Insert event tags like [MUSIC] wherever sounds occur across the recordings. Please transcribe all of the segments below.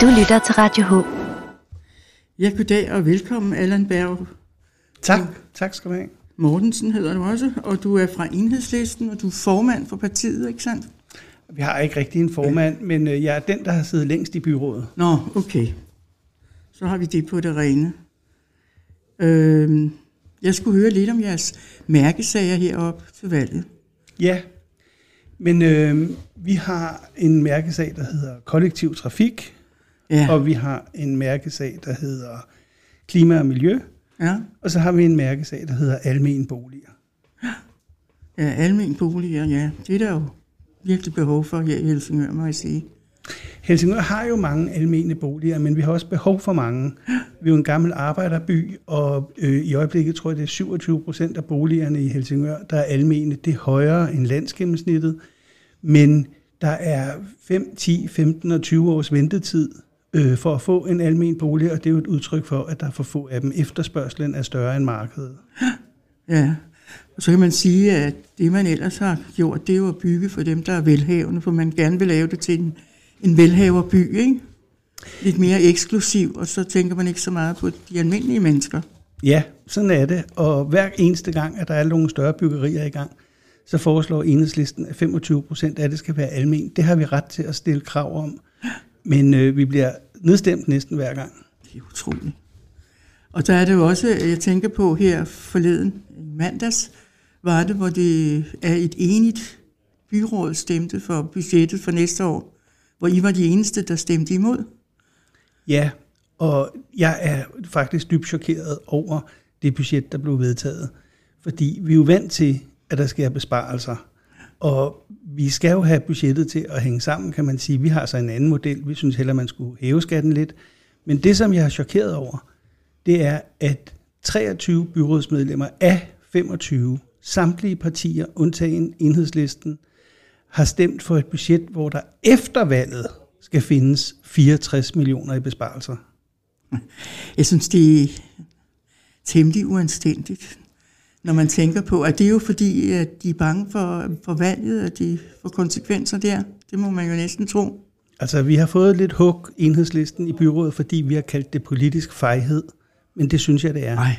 Du lytter til Radio H. Ja, goddag og velkommen, Allan Berg. Tak, tak skal du have. Mortensen hedder du også, og du er fra Enhedslisten, og du er formand for partiet, ikke sandt? Vi har ikke rigtig en formand, men øh, jeg er den, der har siddet længst i byrådet. Nå, okay. Så har vi det på det rene. Øh, jeg skulle høre lidt om jeres mærkesager heroppe til valget. Ja, men øh, vi har en mærkesag, der hedder kollektiv trafik, Ja, og vi har en mærkesag, der hedder klima og miljø, ja, og så har vi en mærkesag, der hedder almen boliger. ja almen boliger, ja. Det er der jo virkelig behov for her i Helsingør, må jeg sige. Helsingør har jo mange almene boliger, men vi har også behov for mange. Vi er jo en gammel arbejderby, og øh, i øjeblikket tror jeg, det er 27 procent af boligerne i Helsingør, der er almene. Det er højere end landsgennemsnittet, men der er 5, 10, 15 og 20 års ventetid øh, for at få en almen bolig, og det er jo et udtryk for, at der er for få af dem. Efterspørgselen er større end markedet. Ja, og så kan man sige, at det man ellers har gjort, det er jo at bygge for dem, der er velhavende, for man gerne vil lave det til en, en velhaverby, ikke? Lidt mere eksklusiv, og så tænker man ikke så meget på de almindelige mennesker. Ja, sådan er det. Og hver eneste gang, at der er nogle større byggerier i gang, så foreslår enhedslisten, at 25 procent af det skal være almen. Det har vi ret til at stille krav om. Men øh, vi bliver nedstemt næsten hver gang. Det er utroligt. Og der er det jo også, jeg tænker på her forleden, mandags, var det, hvor det er et enigt byråd stemte for budgettet for næste år, hvor I var de eneste, der stemte imod. Ja, og jeg er faktisk dybt chokeret over det budget, der blev vedtaget. Fordi vi er jo vant til, at der sker besparelser. Og vi skal jo have budgettet til at hænge sammen, kan man sige. Vi har så en anden model. Vi synes heller, man skulle hæve skatten lidt. Men det, som jeg er chokeret over, det er, at 23 byrådsmedlemmer af 25, samtlige partier, undtagen enhedslisten, har stemt for et budget, hvor der efter valget skal findes 64 millioner i besparelser. Jeg synes, det er temmelig uanstændigt, når man tænker på, at det er jo fordi, at de er bange for, for valget, at de får konsekvenser der. Det må man jo næsten tro. Altså, vi har fået lidt hug enhedslisten i byrådet, fordi vi har kaldt det politisk fejhed. Men det synes jeg, det er. Nej.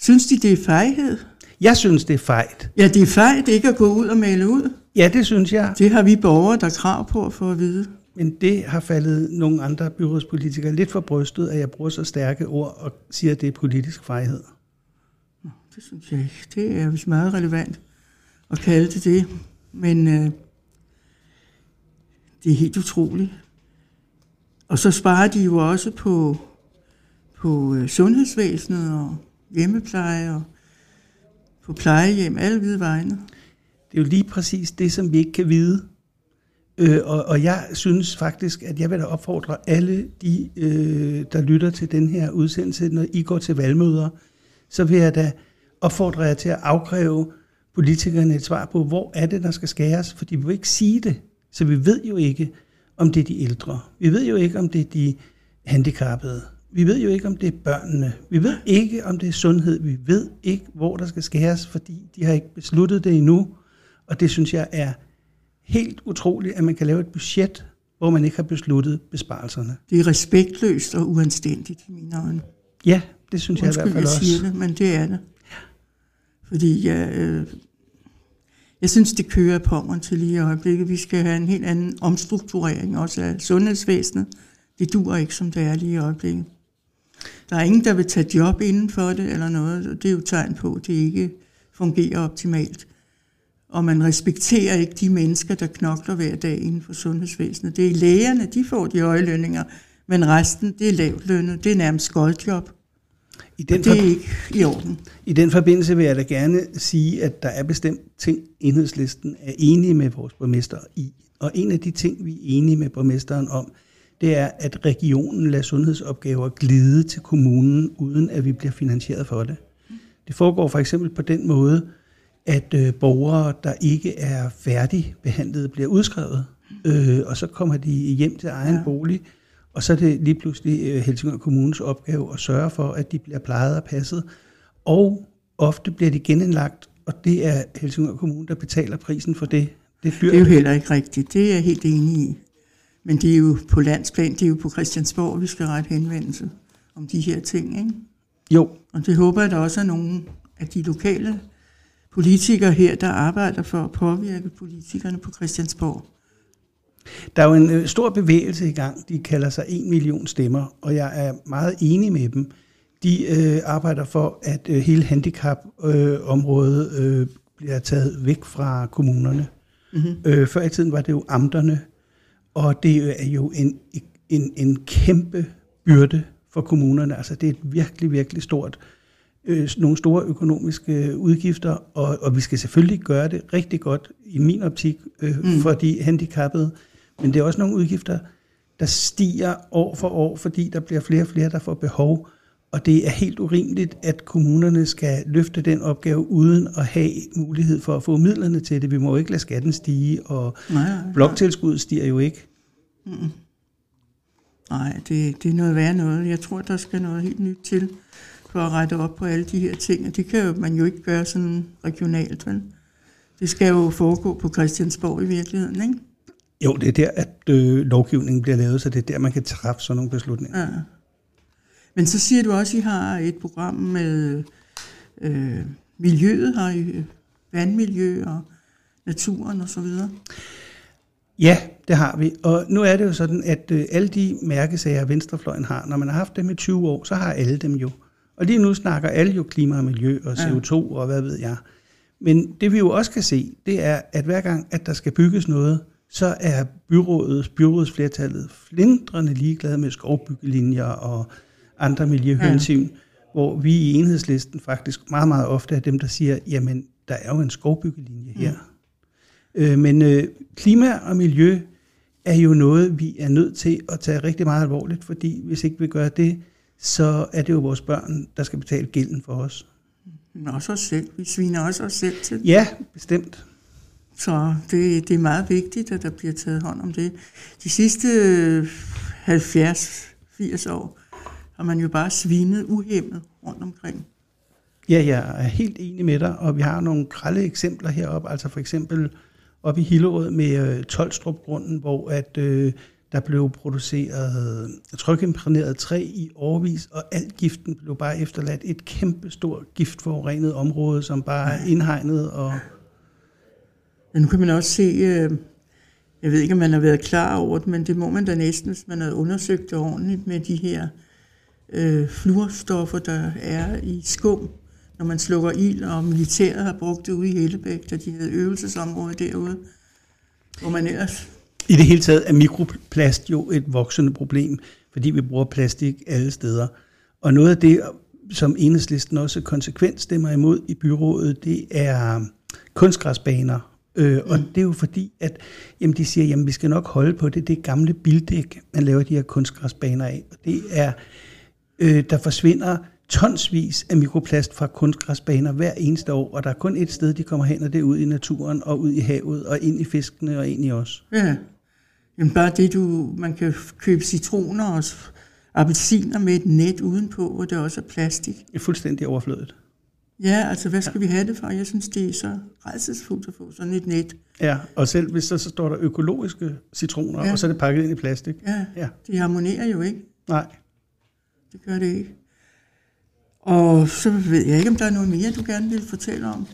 Synes de, det er fejhed? Jeg synes, det er fejt. Ja, det er fejt ikke at gå ud og male ud. Ja, det synes jeg. Det har vi borgere, der er krav på at få at vide. Men det har faldet nogle andre byrådspolitikere lidt for brystet, at jeg bruger så stærke ord og siger, at det er politisk fejhed. Det synes jeg ikke. Det er vist meget relevant at kalde det det. Men øh, det er helt utroligt. Og så sparer de jo også på, på øh, sundhedsvæsenet og hjemmepleje og på plejehjem, alle hvide vegne. Det er jo lige præcis det, som vi ikke kan vide. Øh, og, og jeg synes faktisk, at jeg vil da opfordre alle de, øh, der lytter til den her udsendelse, når I går til valgmøder, så vil jeg da opfordre jer til at afkræve politikerne et svar på, hvor er det, der skal skæres, for de vil ikke sige det. Så vi ved jo ikke, om det er de ældre. Vi ved jo ikke, om det er de handicappede. Vi ved jo ikke, om det er børnene. Vi ved ikke, om det er sundhed. Vi ved ikke, hvor der skal skæres, fordi de har ikke besluttet det endnu. Og det synes jeg er helt utroligt, at man kan lave et budget, hvor man ikke har besluttet besparelserne. Det er respektløst og uanstændigt i mine øjne. Ja, det synes jeg i Undskyld, hvert fald jeg også. siger det, men det er det. Fordi jeg, øh, jeg synes, det kører på mig til lige i øjeblikket. Vi skal have en helt anden omstrukturering også af sundhedsvæsenet. Det dur ikke, som det er lige i øjeblikket. Der er ingen, der vil tage job inden for det eller noget. og Det er jo tegn på, at det ikke fungerer optimalt. Og man respekterer ikke de mennesker, der knokler hver dag inden for sundhedsvæsenet. Det er lægerne, de får de høje lønninger, men resten, det er lavt lønnet. Det er nærmest skoldjob. I den, Og det er ikke i orden. I den forbindelse vil jeg da gerne sige, at der er bestemt ting, enhedslisten er enige med vores borgmester i. Og en af de ting, vi er enige med borgmesteren om, det er, at regionen lader sundhedsopgaver glide til kommunen, uden at vi bliver finansieret for det. Det foregår for eksempel på den måde, at øh, borgere, der ikke er færdigbehandlet, bliver udskrevet, øh, og så kommer de hjem til egen ja. bolig, og så er det lige pludselig øh, Helsingør Kommunes opgave at sørge for, at de bliver plejet og passet. Og ofte bliver de genindlagt, og det er Helsingør Kommune, der betaler prisen for det. Det er dyrt. Det er jo heller ikke rigtigt. Det er jeg helt enig i. Men det er jo på landsplan, det er jo på Christiansborg, vi skal rette henvendelse om de her ting. Ikke? Jo, Og det håber jeg, der også er nogle af de lokale politikere her, der arbejder for at påvirke politikerne på Christiansborg. Der er jo en øh, stor bevægelse i gang. De kalder sig 1 million stemmer, og jeg er meget enig med dem. De øh, arbejder for, at øh, hele handicapområdet øh, øh, bliver taget væk fra kommunerne. Mm-hmm. Øh, før i tiden var det jo amterne, og det er jo en, en, en kæmpe byrde for kommunerne. Altså det er et virkelig, virkelig stort, øh, nogle store økonomiske udgifter, og, og vi skal selvfølgelig gøre det rigtig godt, i min optik, øh, mm. for de handicappede. Men det er også nogle udgifter, der stiger år for år, fordi der bliver flere og flere, der får behov. Og det er helt urimeligt, at kommunerne skal løfte den opgave uden at have mulighed for at få midlerne til det. Vi må jo ikke lade skatten stige, og Nej, bloktilskuddet stiger jo ikke. Nej, det, det er noget værre noget. Jeg tror, der skal noget helt nyt til for at rette op på alle de her ting. Og det kan jo, man jo ikke gøre sådan regionalt, vel? Det skal jo foregå på Christiansborg i virkeligheden, ikke? Jo, det er der, at øh, lovgivningen bliver lavet, så det er der, man kan træffe sådan nogle beslutninger. Ja. Men så siger du også, at I har et program med øh, miljøet, har I øh, vandmiljø og naturen og så videre. Ja, det har vi. Og nu er det jo sådan, at øh, alle de mærkesager, Venstrefløjen har, når man har haft dem i 20 år, så har alle dem jo. Og lige nu snakker alle jo klima og miljø og CO2 ja. og hvad ved jeg. Men det vi jo også kan se, det er, at hver gang, at der skal bygges noget, så er byrådet, byrådsflertallet flindrende ligeglade med skovbyggelinjer og andre miljøhensyn, ja. hvor vi i enhedslisten faktisk meget, meget ofte er dem, der siger, jamen, der er jo en skovbyggelinje her. Mm. Øh, men øh, klima og miljø er jo noget, vi er nødt til at tage rigtig meget alvorligt, fordi hvis ikke vi gør det, så er det jo vores børn, der skal betale gælden for os. Men også os selv. Vi sviner også os selv til. Ja, bestemt. Så det, det er meget vigtigt, at der bliver taget hånd om det. De sidste 70-80 år har man jo bare svinet uhemmet rundt omkring. Ja, jeg er helt enig med dig, og vi har nogle grælde eksempler heroppe, altså for eksempel op i Hillerød med øh, Tolstrup-grunden, hvor at, øh, der blev produceret trykimprægneret træ i årvis, og alt giften blev bare efterladt et kæmpe stort giftforurenet område, som bare er indhegnet. Og men nu kan man også se, øh, jeg ved ikke, om man har været klar over det, men det må man da næsten, hvis man har undersøgt det ordentligt med de her øh, fluorstoffer, der er i skum, når man slukker ild, og militæret har brugt det ude i Hellebæk, da de havde øvelsesområde derude, hvor man ellers... I det hele taget er mikroplast jo et voksende problem, fordi vi bruger plastik alle steder. Og noget af det, som enhedslisten også konsekvent stemmer imod i byrådet, det er kunstgræsbaner. Øh, og det er jo fordi, at jamen, de siger, at vi skal nok holde på det. Det er gamle bildæk, man laver de her kunstgræsbaner af. Og det er, øh, der forsvinder tonsvis af mikroplast fra kunstgræsbaner hver eneste år, og der er kun et sted, de kommer hen, og det er ud i naturen, og ud i havet, og ind i fiskene, og ind i os. Ja, jamen bare det, du, man kan købe citroner og appelsiner med et net udenpå, hvor det også er plastik. Det er fuldstændig overflødet. Ja, altså hvad skal ja. vi have det for? Jeg synes, det er så redselsfuldt at få sådan et net. Ja, og selv hvis så, så står der økologiske citroner, ja. og så er det pakket ind i plastik. Ja, ja, det harmonerer jo ikke. Nej. Det gør det ikke. Og så ved jeg ikke, om der er noget mere, du gerne vil fortælle om.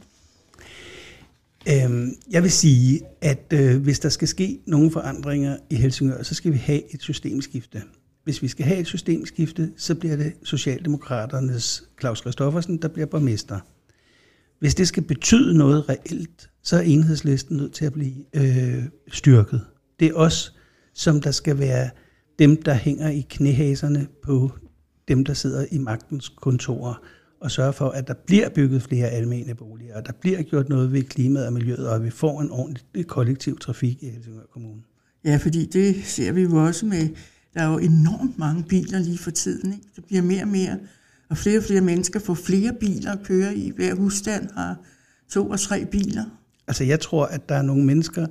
Øhm, jeg vil sige, at øh, hvis der skal ske nogle forandringer i Helsingør, så skal vi have et systemskifte. Hvis vi skal have et systemskifte, så bliver det Socialdemokraternes Claus Christoffersen, der bliver borgmester. Hvis det skal betyde noget reelt, så er enhedslisten nødt til at blive øh, styrket. Det er os, som der skal være dem, der hænger i knæhaserne på dem, der sidder i magtens kontorer, og sørge for, at der bliver bygget flere almene boliger, og der bliver gjort noget ved klimaet og miljøet, og at vi får en ordentlig kollektiv trafik i Helsingør Kommune. Ja, fordi det ser vi jo også med, der er jo enormt mange biler lige for tiden. Ikke? Det bliver mere og mere, og flere og flere mennesker får flere biler at køre i. Hver husstand har to og tre biler. Altså jeg tror, at der er nogle mennesker,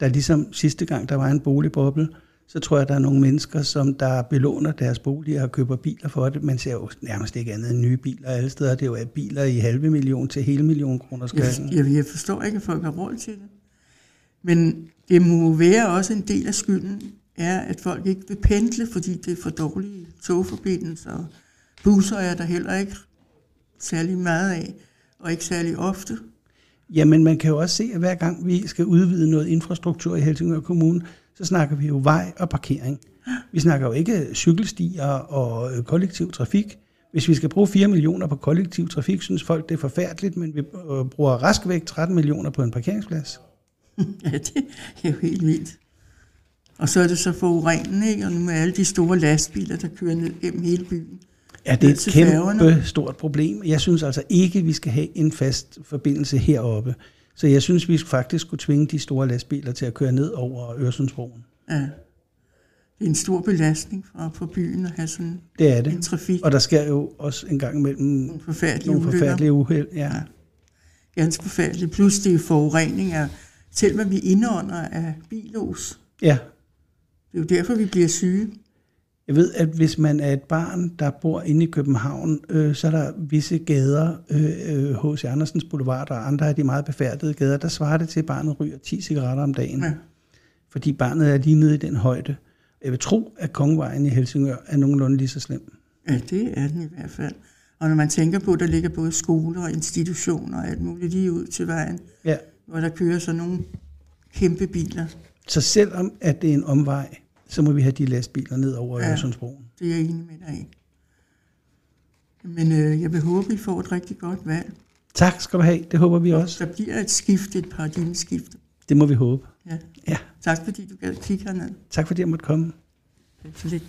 der ligesom sidste gang, der var en boligboble, så tror jeg, der er nogle mennesker, som der belåner deres boliger og køber biler for det. Man ser jo nærmest ikke andet end nye biler alle steder. Det er jo biler i halve million til hele million kroner Jeg, jeg, jeg forstår ikke, at folk har råd til det. Men det må være også en del af skylden, er, at folk ikke vil pendle, fordi det er for dårlige togforbindelser. Og busser er der heller ikke særlig meget af, og ikke særlig ofte. Jamen, man kan jo også se, at hver gang vi skal udvide noget infrastruktur i Helsingør Kommune, så snakker vi jo vej og parkering. Vi snakker jo ikke cykelstier og kollektiv trafik. Hvis vi skal bruge 4 millioner på kollektiv trafik, synes folk, det er forfærdeligt, men vi bruger rask væk 13 millioner på en parkeringsplads. [LAUGHS] Ja, det er jo helt vildt. Og så er det så forurenende, ikke? Og nu med alle de store lastbiler, der kører ned gennem hele byen. Ja, det er et kæmpe færgerne. stort problem. Jeg synes altså ikke, vi skal have en fast forbindelse heroppe. Så jeg synes, vi faktisk skulle tvinge de store lastbiler til at køre ned over Øresundsbroen. Ja. Det er en stor belastning for, for byen at have sådan Det er en det. trafik. Og der sker jo også en gang imellem Nogle forfærdelige nogle forfærdelige uheld. Ja. Ja. Ganske forfærdeligt. Plus det er forurening af, selv hvad vi indånder af bilos. ja. Det er jo derfor, vi bliver syge. Jeg ved, at hvis man er et barn, der bor inde i København, øh, så er der visse gader, øh, H.C. Andersens Boulevard og andre af de meget befærdede gader, der svarer det til, at barnet ryger 10 cigaretter om dagen. Ja. Fordi barnet er lige nede i den højde. Jeg vil tro, at Kongevejen i Helsingør er nogenlunde lige så slem. ja, det er den i hvert fald. Og når man tænker på, at der ligger både skoler og institutioner og alt muligt lige ud til vejen, Ja. hvor der kører sådan nogle kæmpe biler. Så selvom at det er en omvej, så må vi have de lastbiler ned over Ja. Øresundsbroen. Det er jeg enig med dig i. Men øh, jeg vil håbe, I får et rigtig godt valg. Tak skal du have. Det håber vi også. Der bliver et skift, et paradigmeskift. Det må vi håbe. Ja. Ja. Tak fordi du gad kigge herned. Tak fordi jeg måtte komme. Det er så lidt.